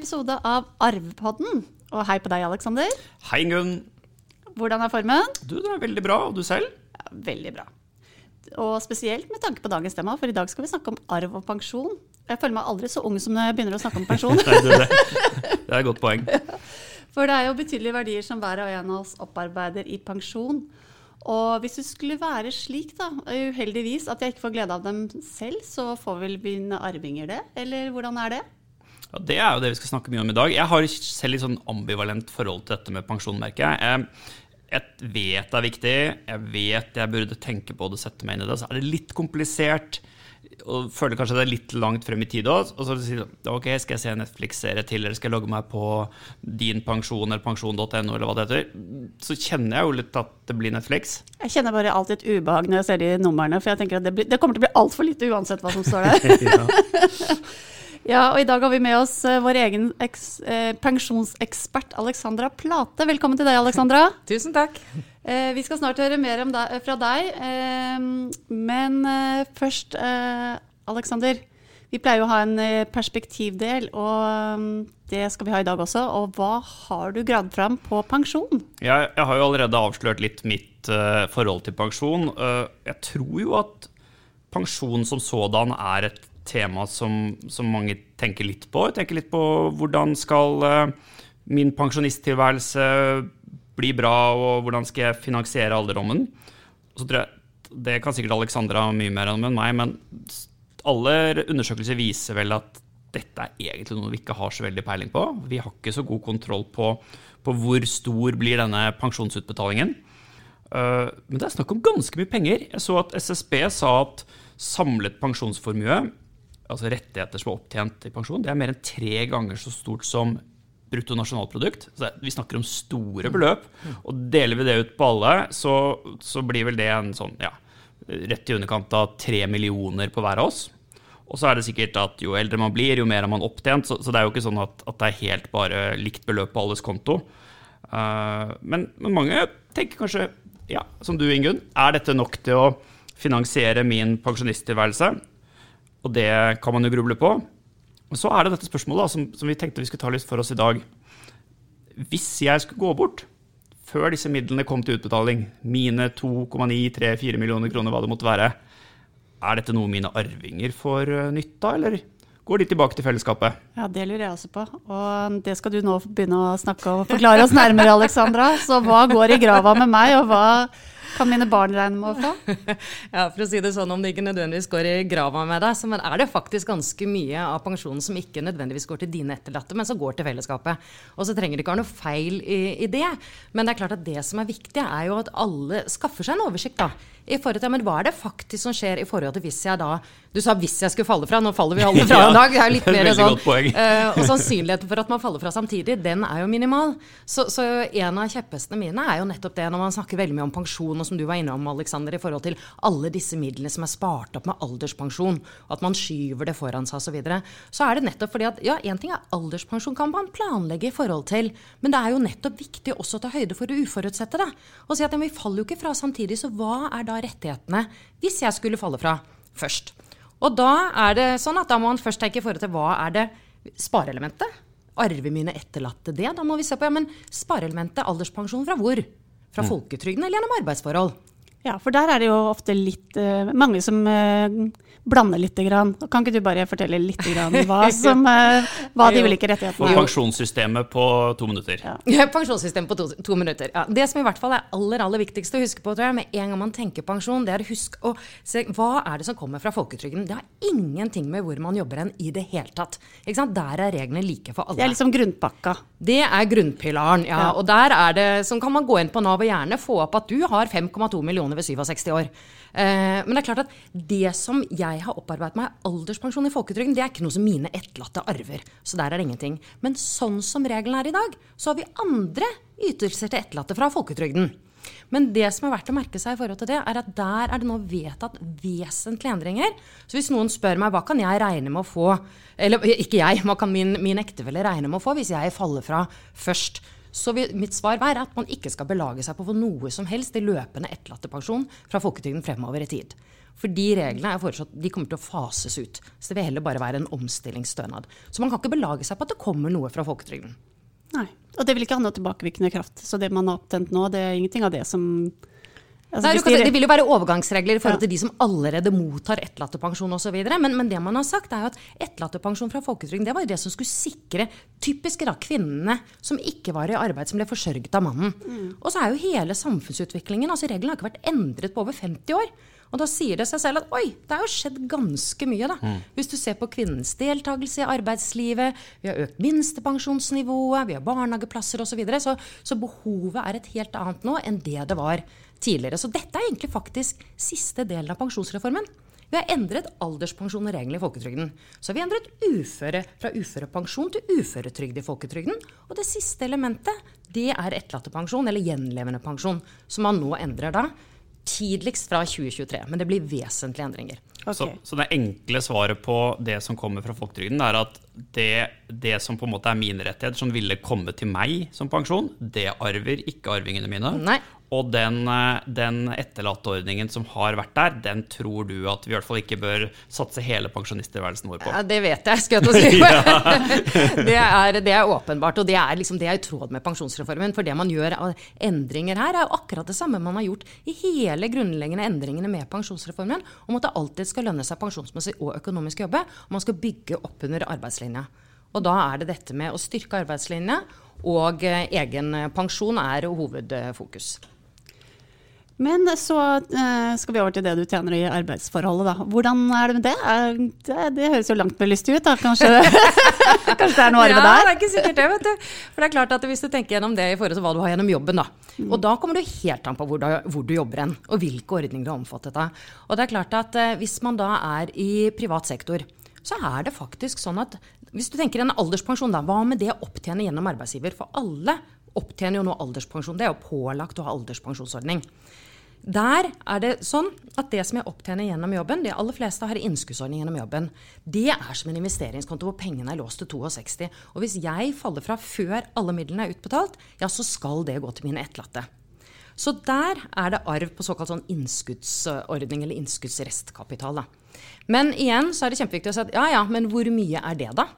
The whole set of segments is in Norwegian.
episode av Arvepodden. Og hei på deg, Aleksander. Hei, Gunn. Hvordan er formen? Du, det er veldig bra. Og du selv? Ja, veldig bra. Og spesielt med tanke på dagens tema, for i dag skal vi snakke om arv og pensjon. Jeg føler meg aldri så ung som når jeg begynner å snakke om pensjon. Nei, du, det, det er et godt poeng. For det er jo betydelige verdier som hver og en av oss opparbeider i pensjon. Og hvis det skulle være slik, da, uheldigvis, at jeg ikke får glede av dem selv, så får vel mine arvinger det? Eller hvordan er det? Ja, det er jo det vi skal snakke mye om i dag. Jeg har selv litt sånn ambivalent forhold til dette med pensjon, merker jeg. Jeg vet det er viktig, jeg vet jeg burde tenke på det og sette meg inn i det. Så er det litt komplisert og føler kanskje det er litt langt frem i tid òg. Og så sier du ok, skal jeg se en Netflix-serie til, eller skal jeg logge meg på din pensjon eller pensjon.no, eller hva det heter. Så kjenner jeg jo litt at det blir Netflix. Jeg kjenner bare alltid et ubehag når jeg ser de numrene, for jeg tenker at det, blir, det kommer til å bli altfor lite uansett hva som står der. Ja, og i dag har vi med oss uh, vår egen eks, eh, pensjonsekspert Alexandra Plate. Velkommen til deg, Alexandra. Tusen takk. Eh, vi skal snart høre mer deg, fra deg, eh, men eh, først, Alexander. Vi pleier jo å ha en perspektivdel, og det skal vi ha i dag også. Og hva har du gravd fram på pensjon? Jeg, jeg har jo allerede avslørt litt mitt uh, forhold til pensjon. Uh, jeg tror jo at pensjon som sådan er et tema som, som, mange tenker litt på. Jeg tenker litt på hvordan skal uh, min pensjonisttilværelse bli bra, og hvordan skal jeg finansiere alderdommen. Så tror jeg, Det kan sikkert Alexandra mye mer om enn meg, men alle undersøkelser viser vel at dette er egentlig noe vi ikke har så veldig peiling på. Vi har ikke så god kontroll på, på hvor stor blir denne pensjonsutbetalingen. Uh, men det er snakk om ganske mye penger. Jeg så at SSB sa at samlet pensjonsformue, altså rettigheter som er opptjent i pensjon, det er mer enn tre ganger så stort som bruttonasjonalprodukt. vi snakker om store beløp. Og deler vi det ut på alle, så, så blir vel det en sånn, ja, rett i underkant av tre millioner på hver av oss. Og så er det sikkert at jo eldre man blir, jo mer har man opptjent. Så, så det er jo ikke sånn at, at, det er helt bare likt beløp på alles konto. Uh, men, men, mange tenker kanskje, ja, som du Ingunn, er dette nok til å finansiere min pensjonisttilværelse? Og det kan man jo gruble på. Og så er det dette spørsmålet da, som, som, vi tenkte vi skulle ta litt for oss i dag. Hvis jeg skulle gå bort før disse midlene kom til utbetaling, mine 2,9-3-4 millioner kroner, hva det måtte være, er dette noe mine arvinger får eh, nytte av, eller går de tilbake til fellesskapet? Ja, Det lurer jeg også på. Og det skal du nå begynne å snakke og forklare oss nærmere, Alexandra. Så hva går i grava med meg, og hva kan mine barn regne med å få? ja, for å si det sånn, Om det ikke nødvendigvis går i grava med deg, så er det faktisk ganske mye av pensjonen som ikke nødvendigvis går til dine etterlatte, men som går til fellesskapet. Og så trenger det ikke være noe feil i, i, det. Men det er klart at det som er viktig, er jo at alle skaffer seg en oversikt. da, i forhold til, men Hva er det faktisk som skjer i forhold til hvis jeg da Du sa 'hvis jeg skulle falle fra', nå faller vi alle fra en dag. Det er litt mer sånn, uh, og sannsynligheten for at man faller fra samtidig, den er jo minimal. Så, så, en av kjepphestene mine er jo nettopp det når man snakker veldig mye om pensjon, og som du var innom, Alexander, i forhold til alle disse midlene som er spart opp med alderspensjon, og at man skyver det foran seg osv. Så, videre, så er det nettopp fordi at ja, én ting er alderspensjon kan man planlegge i forhold til, men det er jo nettopp viktig også å ta høyde for det uforutsette. da, Og si at ja, vi faller jo ikke fra samtidig, så hva er da rettighetene hvis jeg skulle falle fra først. Og da er det sånn at da må man først tenke i forhold til hva er det spareelementet. Arver mine etterlatte det? Da må vi se på ja, men spareelementet, alderspensjon fra hvor? Fra mm. folketrygden eller gjennom arbeidsforhold? Ja, for der er det jo ofte litt uh, mange som uh, blander litt. Grann. Kan ikke du bare fortelle litt grann hva, som, uh, hva de ulike rettighetene er? Pensjonssystemet på to minutter. Ja, ja Pensjonssystemet på to, to minutter. Ja. Det som i hvert fall er aller aller viktigste å huske på tror jeg, med en gang man tenker pensjon, det er å huske å se hva er det som kommer fra folketrygden. Det har ingenting med hvor man jobber hen i det hele tatt. Der er reglene like for alle. Det er liksom grunnpakka. Det er grunnpilaren, ja. ja. Og der er det, sånn kan man gå inn på Nav og gjerne få opp at du har 5,2 millioner kroner ved 67 år. Eh, men det er klart at det som jeg har opparbeidet meg alderspensjon i folketrygden, det er ikke noe som mine etterlatte arver. Så der er det ingenting. Men sånn som regelen er i dag, så har vi andre ytelser til etterlatte fra folketrygden. Men det som er verdt å merke seg, i forhold til det, er at der er det nå vedtatt vesentlige endringer. Så hvis noen spør meg hva kan jeg regne med å få, eller ikke jeg, hva kan min, min ektefelle regne med å få hvis jeg faller fra først, så vil mitt svar være at man ikke skal belage seg på få noe som helst i løpende etterlattepensjon fra folketrygden fremover i tid. For de reglene er foreslått, de kommer til å fases ut. Så det vil heller bare være en omstillingsstønad. Så man kan ikke belage seg på at det kommer noe fra folketrygden. Nei. Og det vil ikke ha noe tilbakevirkende kraft. Så det man har opptent nå, det er ingenting av det som altså, Nei, de- det vil jo være overgangsregler i forhold Ja. til de som allerede mottar etterlattepensjon osv. Men, men det man har sagt, er jo at etterlattepensjon fra folketrygden det var jo det som skulle sikre typisk da, kvinnene som ikke var i arbeid, som ble forsørget av mannen. Og så er jo hele samfunnsutviklingen altså Reglene har ikke vært endret på over 50 år. Og da sier det seg selv at oi, det har jo skjedd ganske mye, da. Hvis du ser på kvinnens deltakelse i arbeidslivet, vi har økt minstepensjonsnivået, vi har barnehageplasser osv. Så, videre, så så behovet er et helt annet nå enn det det var tidligere. Så dette er egentlig faktisk siste delen av pensjonsreformen. Vi har endret alderspensjon og reglene i folketrygden. Så har vi endret uføre fra uførepensjon til uføretrygd i folketrygden. Og det siste elementet, det er etterlattepensjon, eller gjenlevende pensjon, som man nå endrer da tidligst fra 2023. Men det blir vesentlige endringer. Okay. Så, så det enkle svaret på det som kommer fra folketrygden, er at det, det som på en måte er mine rettigheter, som ville komme til meg som pensjon, det arver ikke arvingene mine. Nei. Og den, eh, den etterlatteordningen som har vært der, den tror du at vi i hvert fall ikke bør satse hele pensjonisttilværelsen vår på. Ja, det vet jeg, skal jeg til å si. det, er, det er åpenbart, og det er, liksom, det er i tråd med pensjonsreformen. For det man gjør av endringer her, er jo akkurat det samme man har gjort i hele grunnleggende endringene med pensjonsreformen, om at det alltid skal lønne seg pensjonsmessig og økonomisk jobbe, og man skal bygge opp under arbeidslinja. Og da er det dette med å styrke arbeidslinja, og eh, egen pensjon er hovedfokus. Men så eh, skal vi over til det du tjener i arbeidsforholdet, da. Hvordan er det med det? Det, det høres jo langt belyst ut, da. Kanskje, kanskje det er noe arve Ja, det er ikke sikkert det, vet du. For det er klart at hvis du tenker gjennom det i forhold til hva du har gjennom jobben, da. Og da kommer du helt an på hvor du, hvor du jobber hen, og hvilke ordninger du er omfattet av. Og det er klart at eh, hvis man da er i privat sektor, så er det faktisk sånn at hvis du tenker en alderspensjon, da, hva med det å opptjene gjennom arbeidsgiver? For alle opptjener jo nå alderspensjon. Det er jo pålagt å ha alderspensjonsordning. Der er det sånn at det som jeg opptjener gjennom jobben, de aller fleste har innskuddsordning gjennom jobben, det er som en investeringskonto hvor pengene er låst til 62. Og hvis jeg faller fra før alle midlene er utbetalt, ja, så skal det gå til mine etterlatte. Så der er det arv på såkalt sånn innskuddsordning eller innskuddsrestkapital. Da. Men igjen så er det kjempeviktig å si at ja ja, men hvor mye er det da?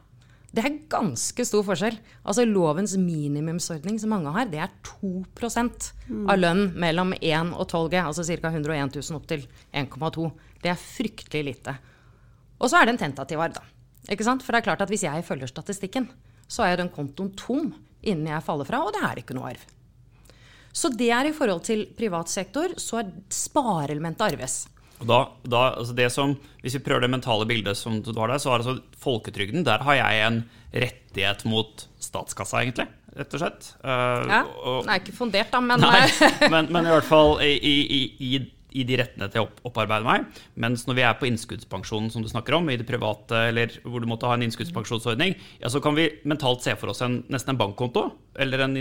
Det er ganske stor forskjell. Altså Lovens minimumsordning som mange har, det er 2% av lønn mellom 1 og 12 G, altså ca. 101 000 opp til 1,2. Det er fryktelig lite. Og så er det en tentativ arv, da. Ikke sant? For det er klart at hvis jeg følger statistikken, så er jo den kontoen tom innen jeg faller fra, og det er ikke noe arv. Så det er i forhold til privat sektor, så er spareelementet arves. Og da, da, altså det som, hvis vi prøver det mentale bildet som du har der, så er altså folketrygden Der har jeg en rettighet mot statskassa, egentlig. Rett og slett. Uh, Ja, Den er ikke fundert, da, men Nei, eh, men, men i hvert fall i, i, i, i de rettene til å opp, opparbeide meg. Mens når vi er på innskuddspensjonen, som du snakker om, i det private, eller hvor du måtte ha en innskuddspensjonsordning, ja, så kan vi mentalt se for oss en, nesten en bankkonto, eller en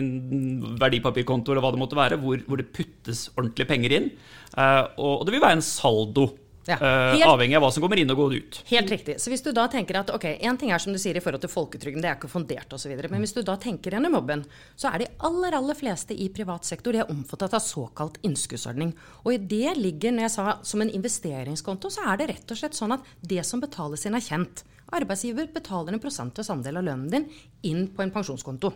verdipapirkonto, eller hva det måtte være, hvor, hvor det puttes ordentlig penger inn. Uh, og, og det vil være en saldo, Ja, eh, helt- avhengig av hva som kommer inn og går ut. Helt riktig. Så hvis du da tenker at ok, en ting er som du sier i forhold til folketrygden, det er ikke fundert osv. Men hvis du da tenker gjennom mobben, så er de aller aller fleste i privat sektor de er omfattet av såkalt innskuddsordning. Og i det ligger, når jeg sa som en investeringskonto, så er det rett og slett sånn at det som betales inn, er kjent. Arbeidsgiver betaler en prosentløs andel av lønnen din inn på en pensjonskonto.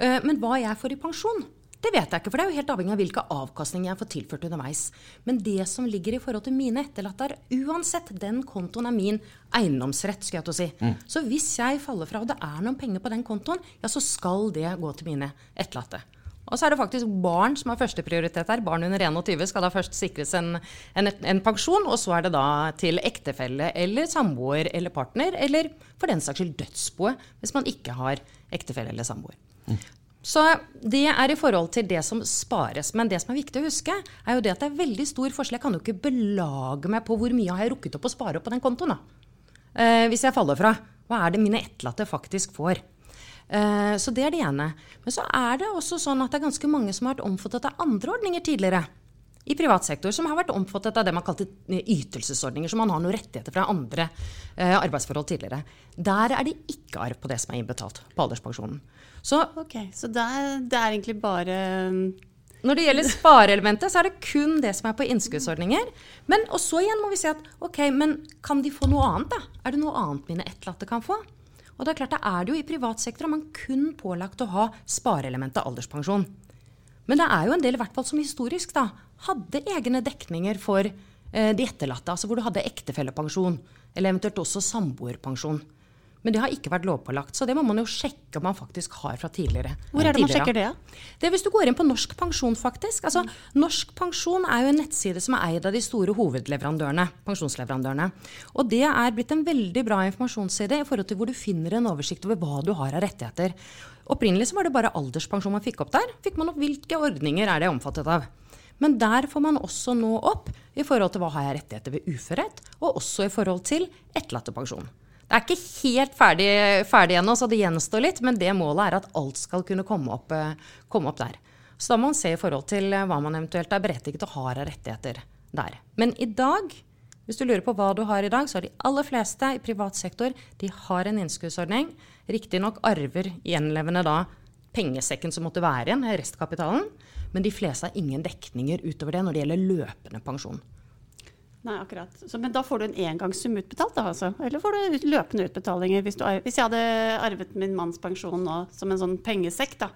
Uh, Men hva jeg får i pensjon, det vet jeg ikke, for det er jo helt avhengig av hvilke avkastninger jeg får tilført underveis. Men det som ligger i forhold til mine etterlatte, er uansett, den kontoen er min eiendomsrett, skulle jeg til å si. Så hvis jeg faller fra, og det er noen penger på den kontoen, ja, så skal det gå til mine etterlatte. Og så er det faktisk barn som har førsteprioritet her. Barn under 21 skal da først sikres en, en, en pensjon, og så er det da til ektefelle eller samboer eller partner, eller for den saks skyld dødsboet, hvis man ikke har ektefelle eller samboer. Så det er i forhold til det som spares. Men det som er viktig å huske, er jo det at det er veldig stor forskjell. Jeg kan jo ikke belage meg på hvor mye har jeg rukket opp å spare opp på den kontoen. Eh, hvis jeg faller fra. Hva er det mine etterlatte faktisk får? Eh, så det er det ene. Men så er det også sånn at det er ganske mange som har vært omfattet av andre ordninger tidligere. I privat sektor som har vært omfattet av det man kalte ytelsesordninger, som man har noen rettigheter fra andre eh, arbeidsforhold tidligere. Der er det ikke arv på det som er innbetalt på alderspensjonen. Så okay, Så det er, det er egentlig bare mm, Når det gjelder spareelementet, så er det kun det som er på innskuddsordninger. Men, og så igjen må vi si at ok, men kan de få noe annet, da? Er det noe annet mine etterlatte kan få? Og det er klart, da er det jo i privat sektor man kun pålagt å ha spareelementet alderspensjon. Men det er jo en del, i hvert fall som historisk, da, hadde egne dekninger for eh, de etterlatte. Altså hvor du hadde ektefellepensjon, eller eventuelt også samboerpensjon. Men det har ikke vært lovpålagt. Så det må man jo sjekke om man faktisk har fra tidligere. Hvor er det man sjekker det? Det er hvis du går inn på Norsk Pensjon, faktisk. Altså, Norsk Pensjon er jo en nettside som er eid av de store hovedleverandørene, pensjonsleverandørene. Og det er blitt en veldig bra informasjonsside i forhold til hvor du finner en oversikt over hva du har av rettigheter. Opprinnelig så var det bare alderspensjon man fikk opp der. Fikk man opp hvilke ordninger er det omfattet av. Men der får man også nå opp i forhold til hva har jeg rettigheter ved uførhet, og også i forhold til etterlattepensjon. Det er ikke helt ferdig, ferdig ennå, så det gjenstår litt, men det målet er at alt skal kunne komme opp, eh, komme opp der. Så da må man se i forhold til eh, hva man eventuelt er berettiget og har av rettigheter der. Men i dag, hvis du lurer på hva du har i dag, så har de aller fleste i privat sektor de har en innskuddsordning. Riktignok arver gjenlevende da pengesekken som måtte være igjen, restkapitalen. Men de fleste har ingen dekninger utover det når det gjelder løpende pensjon. Nei, akkurat. Så, men da får du en engangssum utbetalt, da altså? Eller får du ut- løpende utbetalinger? Hvis, du, hvis jeg hadde arvet min manns pensjon nå som en sånn pengesekk, da.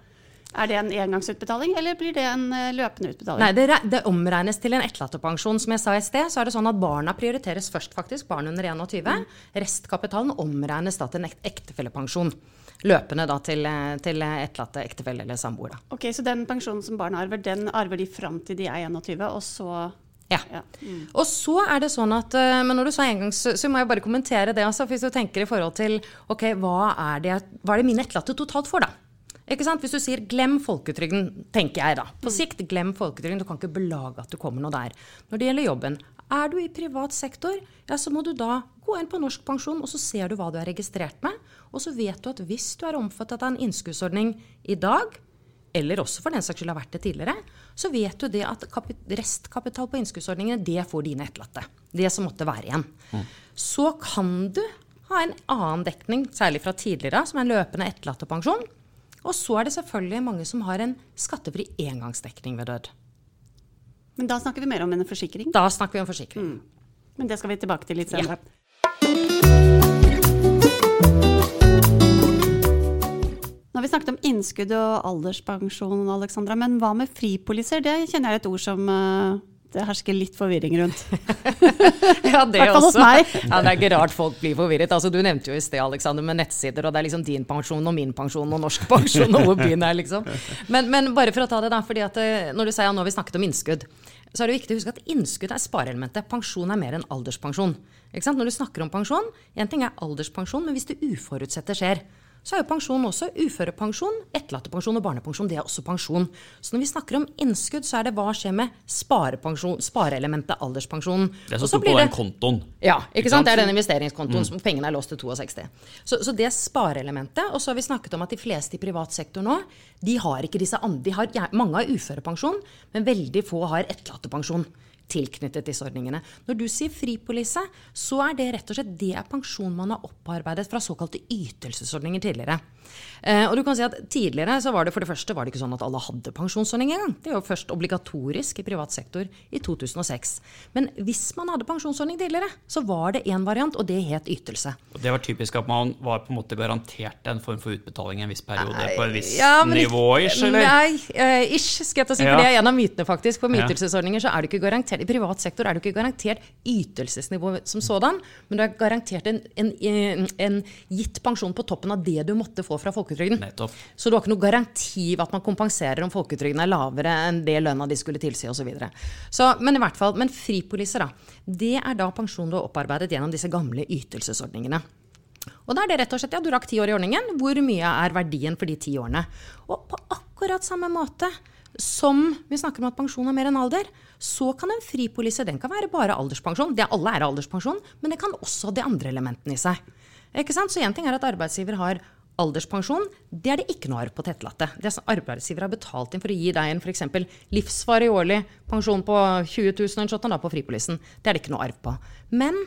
Er det en engangsutbetaling, eller blir det en eh, løpende utbetaling? Nei, det, det omregnes til en etterlattepensjon. Som jeg sa i sted, så er det sånn at barna prioriteres først, faktisk. Barn under 21. Restkapitalen omregnes da til en ektefellepensjon. Løpende da til, eh, til etterlatte ektefelle eller samboer. da. Ok, Så den pensjonen som barna arver, den arver de fram til de er 21, og så Ja. ja. Mm. Og så er det sånn at eh, Men når du sa engangs, så må jeg bare kommentere det. Altså, hvis du tenker i forhold til ok, hva er det, hva er det mine etterlatte totalt får, da? Ikke sant? Hvis du sier 'glem folketrygden', tenker jeg da. På sikt, glem folketrygden. Du kan ikke belage at du kommer noe der. Når det gjelder jobben, er du i privat sektor, ja, så må du da gå inn på Norsk Pensjon, og så ser du hva du er registrert med. Og så vet du at hvis du er omfattet av en innskuddsordning i dag, eller også for den saks skyld har vært det tidligere, så vet du det at restkapital på innskuddsordningene, det får dine etterlatte. Det som måtte være igjen. Så kan du ha en annen dekning, særlig fra tidligere, som er løpende etterlattepensjon. Og så er det selvfølgelig mange som har en skattefri engangsdekning ved død. Men da snakker vi mer om en forsikring. Da snakker vi om forsikring. Men det skal vi tilbake til litt senere. Nå vi snakket om innskudd og alderspensjon, Alexandra, men hva med fripoliser? Det kjenner jeg er et ord som eh, det hersker litt forvirring rundt. Ja, det også. Ja, det er ikke rart folk blir forvirret. Altså, du nevnte jo i sted Alexander, med nettsider, og det er liksom din pensjon og min pensjon og norsk pensjon og hvor byen er, liksom. Men, men bare for å ta det, da. fordi at eh, når du sier at nå har vi snakket om innskudd, så er det viktig å huske at innskudd er spareelementet. Pensjon er mer enn alderspensjon. Når du snakker om pensjon, én ting er alderspensjon, men hvis det uforutsette skjer, så er jo pensjon også uførepensjon, etterlattepensjon og barnepensjon. Det er også pensjon. Så når vi snakker om innskudd, så er det hva skjer med spareelementet alderspensjon. Det er så på den kontoen. ja, ikke, sant? Det er den investeringskontoen som pengene er låst til 62. Så, så det er spareelementet. Og så har vi snakket om at de fleste i privat sektor nå, de har ikke disse andre. De har, mange har uførepensjon, men veldig få har etterlattepensjon tilknyttet disse ordningene. Når du sier fripolise, så er det rett og slett det er pensjon man har opparbeidet fra såkalte ytelsesordninger tidligere. Eh, og du kan si at Tidligere så var det for det første var det ikke sånn at alle hadde pensjonsordning engang. Det var først obligatorisk i privat sektor i 2006. Men hvis man hadde pensjonsordning tidligere, så var det én variant, og det het ytelse. Og Det var typisk at man var på en måte garantert en form for utbetaling i en viss periode på en viss Ja, nivå, ish, eller? Nei, uh, ish, skal jeg ta si. Ja. For det er en av mytene, faktisk. For med Ja. ytelsesordninger så er du ikke garantert I privat sektor er du ikke garantert ytelsesnivå som sådan, men du er garantert en, en, en, en gitt pensjon på toppen av det du måtte få fra folketrygden. Nettopp. Så du har ikke noe garanti ved at man kompenserer om folketrygden er lavere enn det lønna de skulle tilsi osv. Men i hvert fall, men fripoliser, da. Det er da pensjon du har opparbeidet gjennom disse gamle ytelsesordningene. Og da er det rett og slett, ja, Du rakk ti år i ordningen. Hvor mye er verdien for de ti årene? Og på akkurat samme måte som vi snakker om at pensjon er mer enn alder, så kan en fripolise den kan være bare alderspensjon. Det alle er alderspensjon, men det kan også ha de andre elementene i seg. Ikke sant? Så én ting er at arbeidsgiver har alderspensjon. Det er det ikke noe arv på tettelatte. Det som arbeidsgiver har betalt inn for å gi deg en f.eks. livsvarig årlig pensjon på 20 000 og en shot da på fripolisen, det er det ikke noe arv på. Men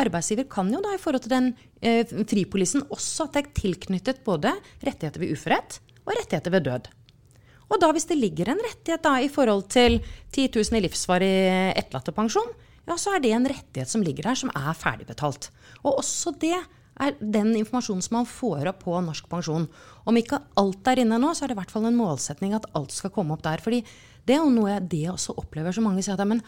arbeidsgiver kan jo da i forhold til den eh, fripolisen også at det er tilknyttet både rettigheter ved uførhet og rettigheter ved død. Og da hvis det ligger en rettighet da i forhold til 10 000 i livsvarig etterlattepensjon, ja, så er det en rettighet som ligger her, som er ferdigbetalt. Og også det er den informasjonen som man får opp på Norsk pensjon. Om ikke alt er inne nå, så er det i hvert fall en målsetning at alt skal komme opp der. fordi det er jo noe jeg det også opplever så mange sier at men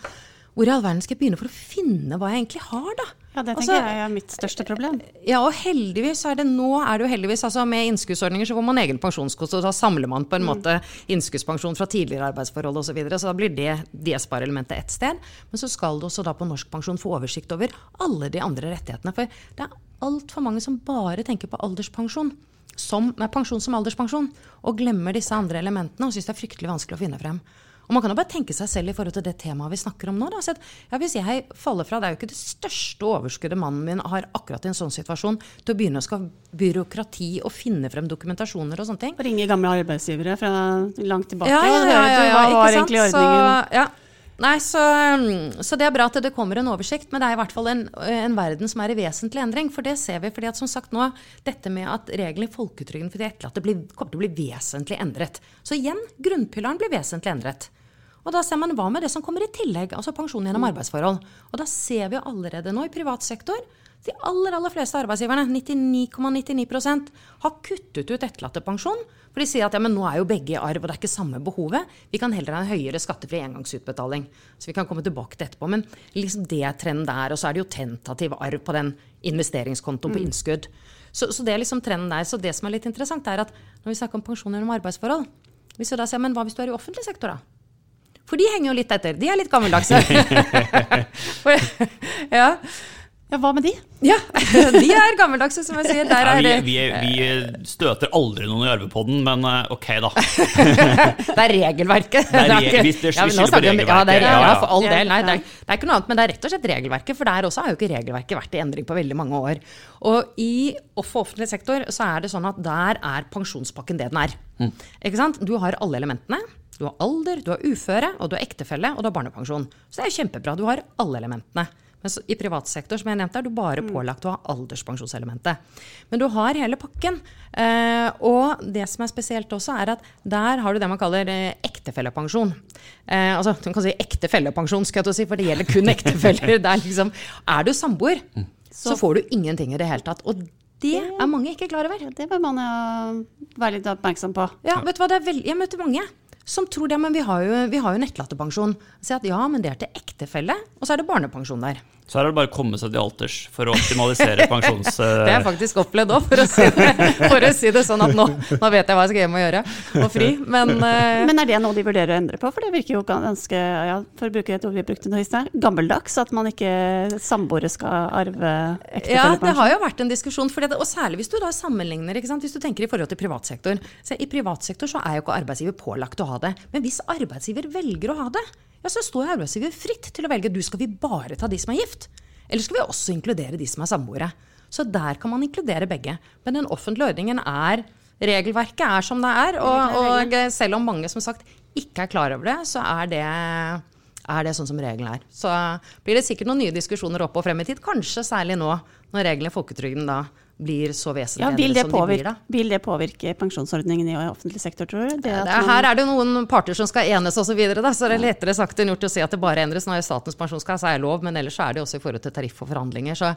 hvor i all verden skal jeg begynne for å finne hva jeg egentlig har, da? Ja, det tenker altså, jeg er mitt største problem. Ja, og heldigvis er det nå er det jo heldigvis, altså Med innskuddsordninger så får man egen pensjonskost, og da samler man på en mm. måte innskuddspensjon fra tidligere arbeidsforhold osv. Så, videre, så da blir det DS-spareelementet ett sted. Men så skal du også da på Norsk pensjon få oversikt over alle de andre rettighetene. For det er altfor mange som bare tenker på alderspensjon. Som, nei, pensjon som alderspensjon, og glemmer disse andre elementene og syns det er fryktelig vanskelig å finne frem. Og man kan jo bare tenke seg selv i forhold til det temaet vi snakker om nå. Da. at, ja, hvis jeg faller fra, Det er jo ikke det største overskuddet mannen min har akkurat i en sånn situasjon, til å begynne å skal byråkrati og finne frem dokumentasjoner og sånne ting. Ringe gamle arbeidsgivere fra langt tilbake ja, ja, ja, ja, ja, var egentlig ordningen? Så, ja. Nei, så, så, det er bra at det kommer en oversikt, men det er i hvert fall en, en, verden som er i vesentlig endring. For det ser vi. fordi at som sagt nå, dette med at reglene i folketrygden for de etterlatte kommer til å bli vesentlig endret. Så igjen, grunnpilaren blir vesentlig endret. Og da ser man hva med det som kommer i tillegg, altså pensjon gjennom arbeidsforhold. Og da ser vi allerede nå i privat sektor de aller aller fleste arbeidsgiverne, 99,99 ,99 har kuttet ut etterlattepensjon. For de sier at ja, men nå er jo begge i arv, og det er ikke samme behovet. Vi kan heller ha en høyere skattefri engangsutbetaling. Så vi kan komme tilbake til etterpå. Men liksom det trenden der. Og så er det jo tentativ arv på den investeringskontoen på mm. innskudd. Så, så, det er liksom trenden der. Så det som er litt interessant, er at når vi snakker om pensjon gjennom arbeidsforhold Hvis du da sier men hva hvis du er i offentlig sektor, da? For de henger jo litt etter. De er litt gammeldagse. ja. Ja, Hva med de? Ja, De er gammeldagse, som jeg sier. Ja, vi, vi, vi, støter aldri noen i arvepodden, men eh, ok, da. det er regelverket. Det er re vi, det ja, regelverket. Ja, det er, ja, for all del. Nei, det er, det er, ikke noe annet, men det er rett og slett regelverket. For der også har jo ikke regelverket vært i endring på veldig mange år. Og i offentlig sektor så er det sånn at der er pensjonspakken det den er. Mm. Ikke sant? Du har alle elementene. Du har alder, du har uføre, og du har ektefelle, og du har barnepensjon. Så det er jo kjempebra. Du har alle elementene. Men i privat sektor som jeg nevnte, er du bare mm. pålagt å ha alderspensjonselementet. Men du har hele pakken. Eh, og det som er spesielt også, er at der har du det man kaller eh, ektefellepensjon. Eh, altså, du kan si ektefellepensjon, skal jeg si, for det gjelder kun ektefeller. liksom, er du samboer, mm. så får du ingenting i det hele tatt. Og det er mange ikke klar over. Det bør man være litt oppmerksom på. Ja, vet du hva, Jeg møter mange som tror ja, men vi har jo, vi har jo nettlatterpensjon. Si at ja, men det er til ektefelle, og så er det barnepensjon der. Så her er det bare å komme seg til alters for å optimalisere pensjons... det har jeg faktisk opplevd òg, for, si for, å si det sånn at nå, nå, vet jeg hva jeg skal hjem og gjøre, og fri. Men, uh... men er det noe de vurderer å endre på? For det virker jo ganske, ja, for å bruke et ord vi brukte nå i stad, gammeldags. At man ikke samboere skal arve ektefellepensjon. Ja, det har jo vært en diskusjon. Det, og særlig hvis du da sammenligner, hvis du tenker i forhold til privatsektor. Så I privatsektor så er jo ikke arbeidsgiver pålagt å ha det. Men hvis arbeidsgiver velger å ha det, ja, så står arbeidsgiver fritt til å velge du skal vi bare ta de som er gift, eller skal vi også inkludere de som er samboere. Så der kan man inkludere begge. Men den offentlige ordningen er Regelverket er som det er. Og, og selv om mange som sagt ikke er klar over det, så er det, er det sånn som regelen er. Så blir det sikkert noen nye diskusjoner opp og frem i tid. Kanskje særlig nå når reglene i folketrygden da blir så vesentlig ja, vil det, påvirke, de vil det påvirke pensjonsordningen i offentlig sektor, tror du? Det det, her er det noen parter som skal enes osv., så, videre, så det er lettere sagt enn gjort å si at det bare endres. Nå er Statens pensjonskasse er lov, men ellers er det også i forhold til tariff og forhandlinger. Så,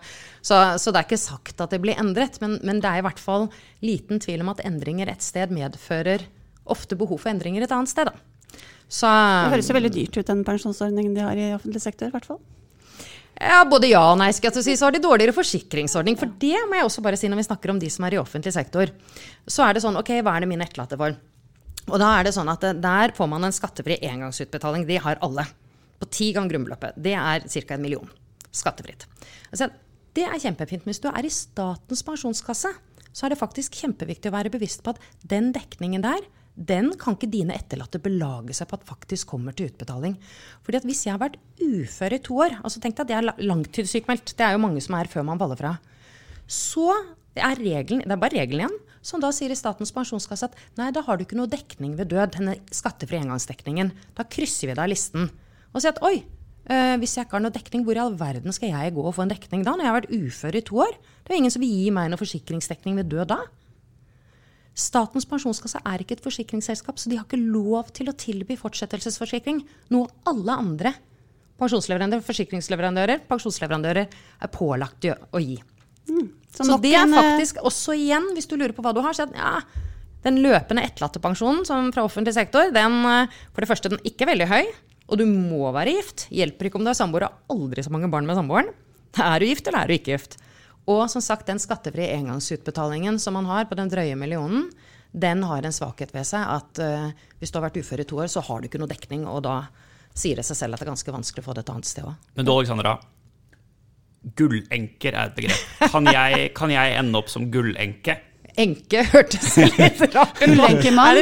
så, så, det er ikke sagt at det blir endret, men, men det er i hvert fall liten tvil om at endringer et sted medfører ofte behov for endringer et annet sted. Da. Så, det høres jo veldig dyrt ut, den pensjonsordningen de har i offentlig sektor, i hvert fall. Ja, Både ja og nei. skal jeg si, Så har de dårligere forsikringsordning. For det må jeg også bare si når vi snakker om de som er i offentlig sektor. Så er det sånn, ok, hva er det min etterlatte for? Og da er det sånn at eh, Der får man en skattefri engangsutbetaling. De har alle. På ti ganger grunnbeløpet. Det er ca. en million. Skattefritt. Altså, det er kjempefint. Men hvis du er i Statens pensjonskasse, så er det faktisk kjempeviktig å være bevisst på at den dekningen der den kan ikke dine etterlatte belage seg på at faktisk kommer til utbetaling. Fordi at Hvis jeg har vært ufør i to år, altså tenk deg at jeg er langtidssykmeldt, det er jo mange som er før man faller fra, så er regelen, det er bare regelen igjen, som da sier i Statens pensjonskasse at nei, da har du ikke noe dekning ved død, denne skattefrie engangsdekningen. Da krysser vi deg av listen. Og sier at oi, øh, hvis jeg ikke har noe dekning, hvor i all verden skal jeg gå og få en dekning da, når jeg har vært ufør i to år? Det er jo ingen som vil gi meg noe forsikringsdekning ved død da. Statens pensjonskasse er ikke et forsikringsselskap, så de har ikke lov til å tilby fortsettelsesforsikring. Noe alle andre pensjonsleverandører, forsikringsleverandører, pensjonsleverandører er pålagt å gi. Mm. Så, Så det er eh, faktisk også igjen, hvis du lurer på hva du har, så er ja, den løpende etterlattepensjonen fra offentlig sektor, den eh, for det første den er ikke veldig høy, og du må være gift. Hjelper ikke om du er samboer og har aldri så mange barn med samboeren. Er du gift, eller er du ikke gift? Og som sagt, den skattefrie engangsutbetalingen som man har på den drøye millionen, den har en svakhet ved seg at uh, hvis du har vært ufør i to år, så har du ikke noe dekning, og da sier det seg selv at det er ganske vanskelig å få det et annet sted òg. Men du, Alexandra. Gullenker er et begrep. Kan jeg, kan jeg ende opp som gullenke? Enke hørtes litt rart ut. Er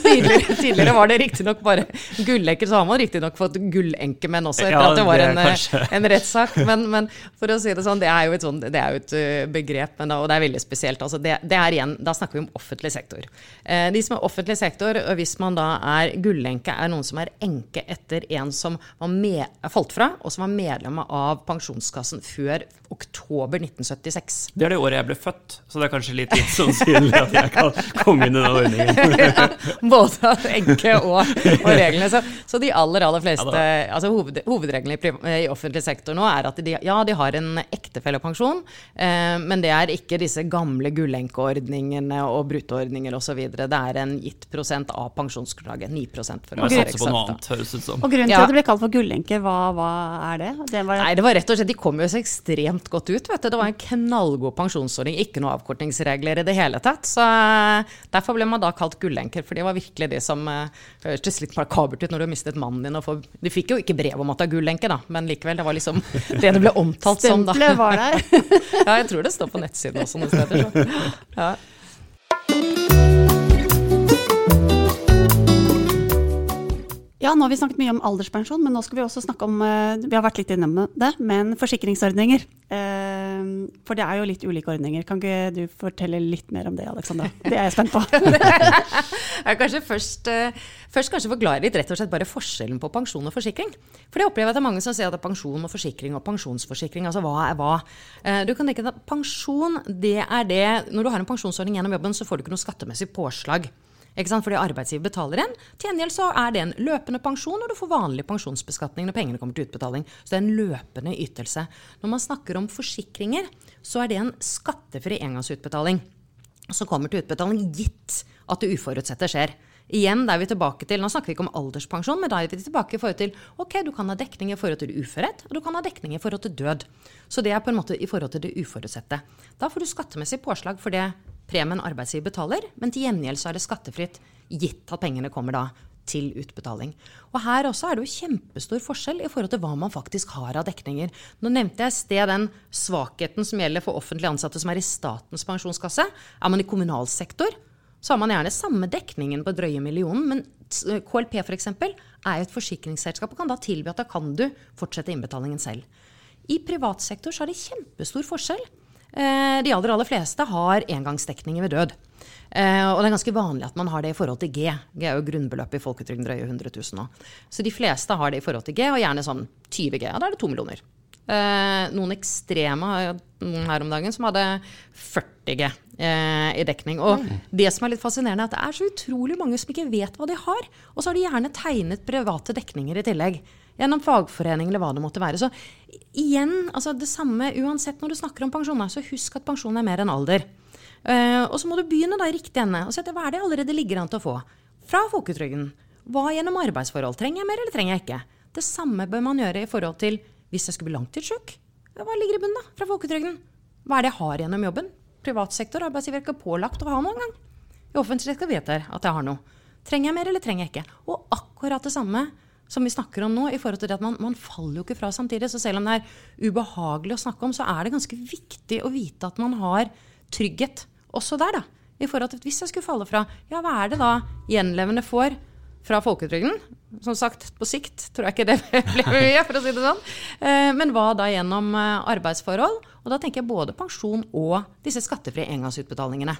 tidligere, tidligere var det riktignok bare gullenker, så har man riktignok fått gullenkemenn også, etter Ja, at det var det en, kanskje. en rettssak. Men, men for å si det sånn, det er jo et, sånt, det er jo et uh, begrep, men da, og det er veldig spesielt. Altså det, det er igjen, da snakker vi om offentlig sektor. Eh, de som er offentlig sektor, og hvis man da er gullenke, er noen som er enke etter en som var med, falt fra, og som var medlem av Pensjonskassen før oktober 1976. Det er det året jeg ble født, så det er kanskje litt sannsynlig at jeg kan komme inn i den ordningen. ja, både enke og, og reglene. Så, så de aller aller fleste Ja altså hoved, Hovedreglene i, i offentlig sektor nå er at de, ja, de har en ektefellepensjon, eh, men det er ikke disse gamle gullenkeordningene og bruttoordninger osv. Det er en gitt prosent av pensjonsgrunnlaget. 9 for å være eksakt. annet, høres ut som. Og grunnen til Ja. at det ble kalt for gullenke, hva, hva er det? det var, Nei, det var rett og slett, De kom jo så ekstremt godt ut. vet du. Det var en knallgod pensjonsordning, ikke noe avkortingsregler i det hele tatt. Så eh, Derfor ble man da kalt gullenker, for det var virkelig de som eh, hørtes litt makabert ut når du har mistet mannen din. Og får, de fikk jo ikke brev om at det er gullenke, da, men likevel, det var liksom det det ble omtalt som. da. Stempelet var der. Ja, jeg tror det står på nettsiden også noen steder. Så. Ja. Ja, nå har vi snakket mye om alderspensjon, men nå skal vi også snakke om eh, Vi har vært litt innom det, men forsikringsordninger. Eh, For det er jo litt ulike ordninger. Kan ikke du fortelle litt mer om det, Alexandra? Det er jeg spent på. Jeg kanskje først, eh, først kanskje forklare litt rett og slett bare forskjellen på pensjon og forsikring. For det opplever jeg at det er mange som sier at det er pensjon og forsikring og pensjonsforsikring. Altså hva er hva? Du kan tenke deg at pensjon, det er det Når du har en pensjonsordning gjennom jobben, så får du ikke noe skattemessig påslag. Ikke sant? Fordi arbeidsgiver betaler en. Til gjengjeld så er det en løpende pensjon, og du får vanlig pensjonsbeskatning når pengene kommer til utbetaling. Så det er en løpende ytelse. Når man snakker om forsikringer, så er det en skattefri engangsutbetaling som kommer til utbetaling gitt at det uforutsette skjer. Igjen, da er vi tilbake til, Nå snakker vi ikke om alderspensjon, men da er vi tilbake i forhold til ok, du kan ha dekning i forhold til uførhet, og du kan ha dekning i forhold til død. Så det er på en måte i forhold til det uforutsette. Da får du skattemessig påslag for det premien arbeidsgiver betaler, men til gjengjeld så er det skattefritt, gitt at pengene kommer da til utbetaling. Og Her også er det jo kjempestor forskjell i forhold til hva man faktisk har av dekninger. Nå nevnte jeg i sted den svakheten som gjelder for offentlig ansatte som er i Statens pensjonskasse. Er man i kommunal sektor, så har man gjerne samme dekningen på drøye millionen, men KLP f.eks. er jo et forsikringsselskap og kan da tilby at da kan du fortsette innbetalingen selv. I privat sektor så er det kjempestor forskjell. Eh, De aller, aller fleste har engangsdekninger ved død. Eh, og det er ganske vanlig at man har det i forhold til G. G er jo grunnbeløpet i folketrygden drøye 100 000 nå. Så de fleste har det i forhold til G, og gjerne sånn 20 G. Ja, da er det to millioner. Eh, noen ekstreme her om dagen som hadde 40 G eh, i dekning. Og det som er litt fascinerende, er at det er så utrolig mange som ikke vet hva de har. Og så har de gjerne tegnet private dekninger i tillegg. Gjennom fagforening eller hva det måtte være. Så igjen, altså det samme uansett når du snakker om pensjon, så husk at pensjon er mer enn alder. Uh, og så må du begynne da i riktig ende og se etter hva er det jeg allerede ligger an til å få. Fra folketrygden. Hva gjennom arbeidsforhold? Trenger jeg mer, eller trenger jeg ikke? Det samme bør man gjøre i forhold til hvis jeg skulle bli langtidssjuk. Hva ligger i bunnen da, fra folketrygden? Hva er det jeg har gjennom jobben? Privat sektor, arbeidsgiver er ikke pålagt å ha noe engang. I offentlig sektor vet jeg at jeg har noe. Trenger jeg mer, eller trenger jeg ikke? Og akkurat det samme som vi snakker om nå, i forhold til det at man, man faller jo ikke fra samtidig. Så selv om det er ubehagelig å snakke om, så er det ganske viktig å vite at man har trygghet også der, da. I forhold til at hvis jeg skulle falle fra, ja, hva er det da gjenlevende får fra folketrygden? Som sagt, på sikt tror jeg ikke det blir mye, for å si det sånn. Eh, Men hva da gjennom eh, arbeidsforhold? Og da tenker jeg både pensjon og disse skattefrie engangsutbetalingene.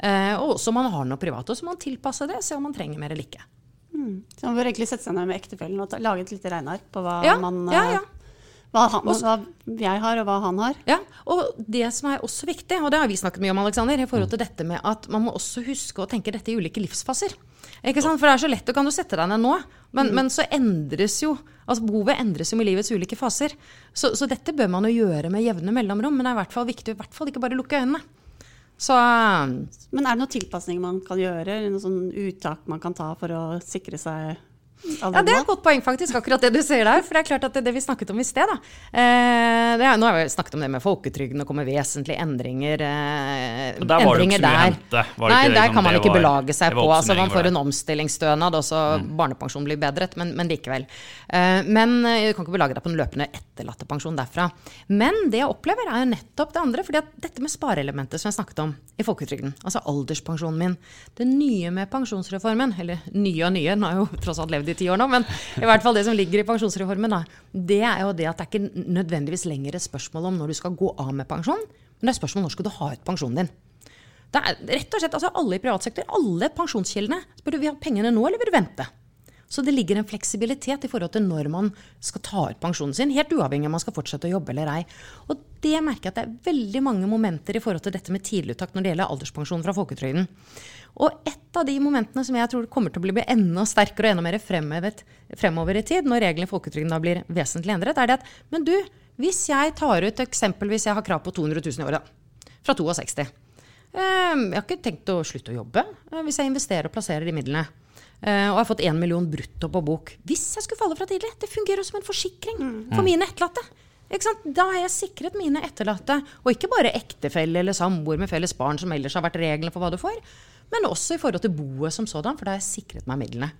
Eh, Og også om man har noe privat. Og så må man tilpasse det, se om man trenger mer eller ikke. Så man bør egentlig sette seg ned med ektefellen og ta, lage et lite regneark på hva Ja, man ja, eh, ja. Hva, han, hva jeg har, og hva han har. Ja, og det som er også viktig, og det har vi snakket mye om, Alexander, i forhold til dette med at man må også huske å tenke dette i ulike livsfaser. Ikke sant? For det er så lett, du kan jo sette deg ned nå, men, men så endres jo altså Behovet endres jo med livets ulike faser. Så, så, dette bør man jo gjøre med jevne mellomrom, men det er i hvert fall viktig å i hvert fall ikke bare lukke øynene. Så, men er det noen tilpasninger man kan gjøre, Noen sånn uttak man kan ta for å sikre seg ja, Det er et godt poeng, faktisk, akkurat det du sier der. For det er klart at det, det vi snakket om i sted, da. Eh, er, nå har vi snakket om det med folketrygden, og kommer vesentlige endringer, eh, der var endringer det ikke der. Nei, der liksom, kan man ikke var, belage seg på. Altså, man får en omstillingsstønad, og så mm. barnepensjonen blir bedret, men, men likevel. Eh, men eh, du kan ikke belage deg på en løpende etterlattepensjon derfra. Men det jeg opplever, er jo nettopp det andre. fordi at dette med spareelementet som jeg snakket om i folketrygden, altså alderspensjonen min, det nye med pensjonsreformen, eller nye og nye, den har jo tross alt levd i ti år nå, men i hvert fall det som ligger i pensjonsreformen, da, det er jo det at det er ikke nødvendigvis lenger et spørsmål om når du skal gå av med pensjon, men det er spørsmål om når skal du ha ut pensjonen din. Det er rett og slett, altså Alle i privat sektor, alle pensjonskildene, spør du vil ha pengene nå, eller vil du vente? Så det ligger en fleksibilitet i forhold til når man skal ta ut pensjonen sin, helt uavhengig av om man skal fortsette å jobbe eller ei. Og det merker jeg at det er veldig mange momenter i forhold til dette med tidliguttak når det gjelder alderspensjon fra folketrygden. Og et av de momentene som jeg tror kommer til å bli enda sterkere og enda mer fremhevet fremover i tid, når reglene i folketrygden da blir vesentlig endret, er det at men du, hvis jeg tar ut eksempelvis jeg har krav på 200 000 i året, fra 62 ehm, jeg har ikke tenkt å slutte å jobbe eh, hvis jeg investerer og plasserer de midlene. Uh, og har fått én million brutto på bok. Hvis jeg skulle falle fra tidlig! Det fungerer som en forsikring mm. for mine etterlatte. Da har jeg sikret mine etterlatte, og ikke bare ektefelle eller samboer med felles barn, som ellers har vært reglene for hva du får, men også i forhold til boet som sådan, for da har jeg sikret meg midlene.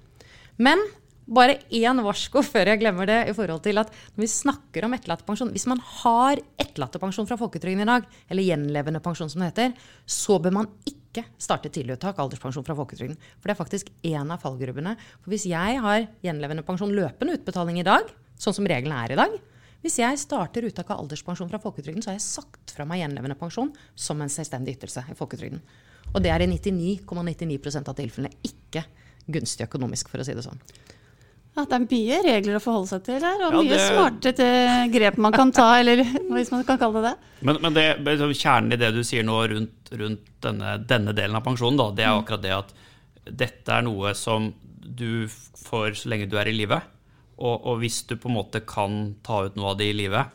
Men bare én varsko før jeg glemmer det, i forhold til at når vi snakker om etterlattepensjon Hvis man har etterlattepensjon fra folketrygden i dag, eller gjenlevende pensjon som det heter, så bør man ikke starte tidliguttak alderspensjon fra folketrygden. For det er faktisk én av fallgrubbene. For hvis jeg har gjenlevende pensjon løpende utbetaling i dag, sånn som reglene er i dag, hvis jeg starter uttak av alderspensjon fra folketrygden, så har jeg sagt fra meg gjenlevende pensjon som en selvstendig ytelse i folketrygden. Og det er i 99,99 ,99 av tilfellene ikke gunstig økonomisk, for å si det sånn. Ja, det er mye regler å forholde seg til her, og ja, mye det... smarte grep man kan ta, eller hvis man kan kalle det det. Men, men det, kjernen i det du sier nå rundt, rundt denne, denne, delen av pensjonen, da, det er mm. akkurat det at dette er noe som du får så lenge du er i live. Og, og, hvis du på en måte kan ta ut noe av det i livet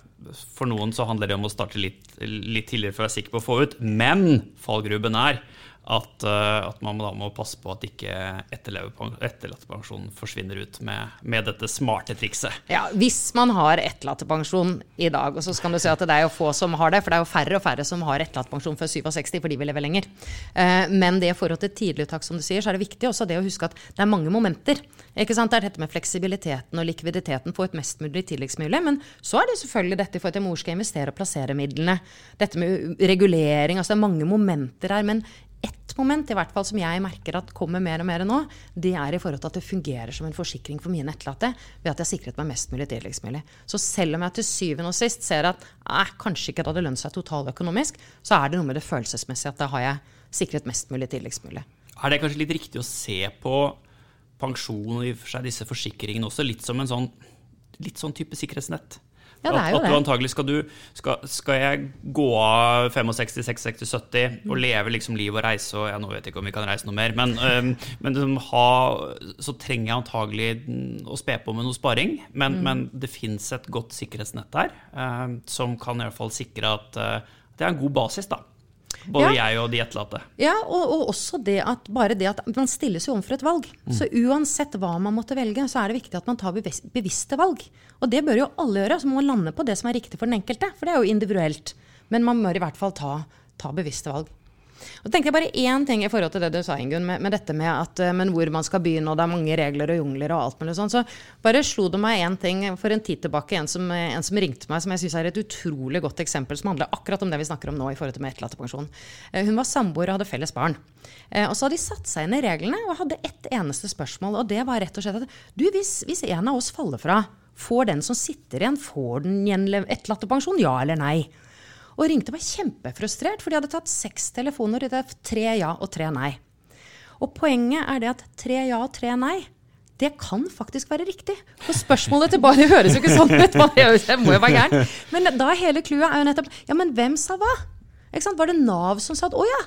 For noen så handler det om å starte litt, litt tidligere for å være sikker på å få ut. Men fallgruben er at, uh, at, man da må passe på at ikke etterlattepensjonen forsvinner ut med, med, dette smarte trikset. Ja, Hvis man har etterlattepensjon i dag, og så kan du si at det er jo få som har det, for det er jo færre og færre som har etterlattepensjon før 67 fordi vi lever lenger. Uh, men det i forhold til tidliguttak, som du sier, så er det viktig også det å huske at det er mange momenter. Ikke sant? Det er dette med fleksibiliteten og likviditeten, få et mest mulig tidligst. Men så er det selvfølgelig dette i forhold til mor skal investere og plassere midlene. Dette med regulering. altså Det er mange momenter her. men ett moment i hvert fall som jeg merker at kommer mer og mer nå, det er i forhold til at det fungerer som en forsikring for mine etterlatte ved at jeg sikret meg mest mulig tidligst mulig. Så selv om jeg til syvende og sist ser at eh, kanskje ikke det hadde lønt seg totaløkonomisk, så er det noe med det følelsesmessige at da har jeg sikret mest mulig tidligst mulig. Er det kanskje litt riktig å se på pensjon og i for seg disse forsikringene også litt som en sånn, litt sånn type sikkerhetsnett? Ja, det er jo at, at du antagelig skal, du, skal, skal jeg gå av 65, 66, 70 og leve liksom liv og reise og ja, Nå vet jeg ikke om vi kan reise noe mer, men, um, men liksom ha, så trenger jeg antagelig å spe på med noe sparing. Men, mm. men det fins et godt sikkerhetsnett der um, som kan i hvert fall sikre at uh, det er en god basis. da. Både ja. jeg og de etterlatte. Ja, og, og, også det at bare det at man stilles jo overfor et valg. Mm. Så uansett hva man måtte velge, så er det viktig at man tar bevisste valg. Og det bør jo alle gjøre. Så må man lande på det som er riktig for den enkelte. For det er jo individuelt. Men man bør i hvert fall ta, ta bevisste valg. Og tenkte jeg bare én ting i forhold til det du sa, Ingunn, med, med, dette med at, eh, men hvor man skal begynne, og det er mange regler og jungler og alt mulig sånn. Så bare slo det meg én ting for en tid tilbake, en som, en som ringte meg, som jeg syns er et utrolig godt eksempel, som handler akkurat om det vi snakker om nå i forhold til med etterlattepensjon. Eh, hun var samboer og hadde felles barn. Eh, og så hadde de satt seg inn i reglene og hadde ett eneste spørsmål, og det var rett og slett at du, hvis, hvis en av oss faller fra, får den som sitter igjen, får den etterlattepensjon, ja eller nei? Og ringte meg kjempefrustrert, for de hadde tatt seks telefoner. Det er tre ja og tre nei. Og poenget er det at tre ja og tre nei, Det kan faktisk være riktig. For spørsmålet tilbake barnet høres jo ikke sånn ut, Det må jo være gæren. Men da er hele clouet er jo nettopp Ja, men hvem sa hva? Var det Nav som sa at å ja,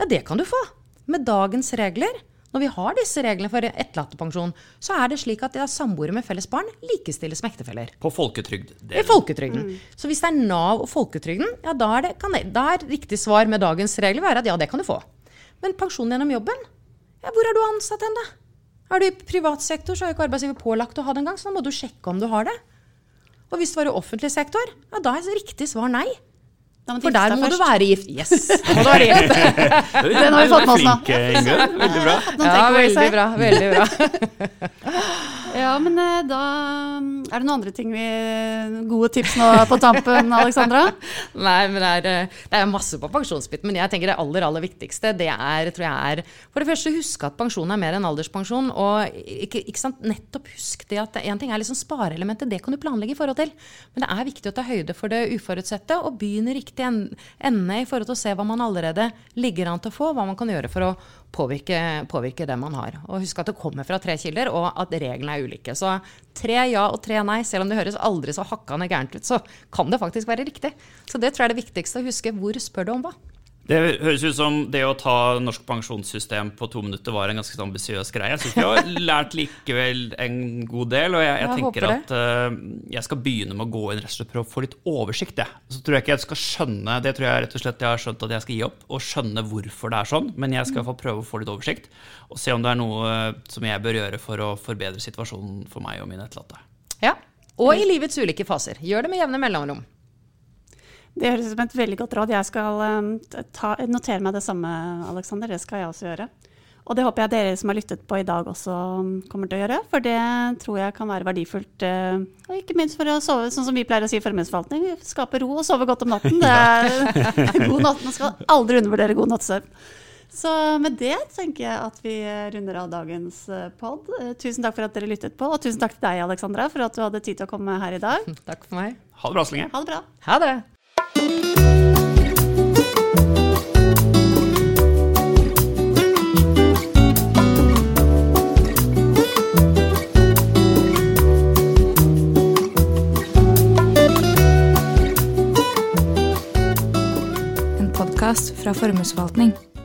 ja, det kan du få. Med dagens regler, når vi har disse reglene for etterlattepensjon, så er det slik at ja, samboere med felles barn likestilles med ektefeller. På folketrygd. I folketrygden. Så hvis det er Nav og folketrygden, ja, da er, det, kan det, da er riktig svar med dagens regler være at ja, det kan du få. Men pensjon gjennom jobben, ja, hvor er du ansatt hen, da? Er du i privat sektor, så er jo ikke arbeidsgiver pålagt å ha det engang, så da må du sjekke om du har det. Og hvis du var i offentlig sektor, ja, da er riktig svar nei. Da må For der må må du være gift. Yes, da må du være gift. Den har vi fått med oss nå. Veldig bra. Ja, veldig bra. veldig bra. Ja, men eh, da Er det noen andre ting vi Gode tips nå på tampen, Alexandra? Nei, men det er, eh, det er masse på pensjonsbiten. Men jeg tenker det aller aller viktigste det er, tror jeg er For det første, huske at pensjon er mer enn alderspensjon. Og ikke, ikke sant, nettopp husk det at én ting er liksom spareelementet, det kan du planlegge i forhold til. Men det er viktig å ta høyde for det uforutsette og begynne i en- ende i forhold til å se hva man allerede ligger an til å få, hva man kan gjøre for å påvirke, påvirke det man har. Og husk at det kommer fra tre kilder, og at reglene er ulike. Så tre ja og tre nei, selv om det høres aldri så hakkande gærent ut, så kan det faktisk være riktig. Så det tror jeg er det viktigste å huske. Hvor spør du om hva? Det høres ut som det å ta norsk pensjonssystem på to minutter var en ganske ambisiøs greie. Jeg syns vi har lært likevel en god del, og jeg, jeg Jeg tenker at uh, jeg skal begynne med å gå inn rett og slett for å få litt oversikt. Jeg. Så tror jeg ikke jeg skal skjønne Det tror jeg rett og slett jeg har skjønt at jeg skal gi opp, og skjønne hvorfor det er sånn. Men jeg skal i hvert fall prøve å få litt oversikt, og se om det er noe eh, som jeg bør gjøre for å forbedre situasjonen for meg og mine etterlatte. Ja. Og i livets ulike faser. Gjør det med jevne mellomrom. Det høres ut som et veldig godt råd. Jeg skal eh, ta, notere meg det samme, Alexander. Det skal jeg også gjøre. Og det håper jeg dere som har lyttet på i dag også mm, kommer til å gjøre, for det tror jeg kan være verdifullt. eh, Og ikke minst for å sove, sånn som vi pleier å si i formuesforvaltning, skape ro og sove godt om natten. Det er god natt. Man skal aldri undervurdere god nattsøvn. Så med det tenker jeg at vi runder av dagens pod. Tusen takk for at dere lyttet på, og tusen takk til deg, Alexandra, for at du hadde tid til å komme her i dag. Takk for meg. Ha det bra så lenge. Ha det bra. Ha det. Fra Formuesforvaltning.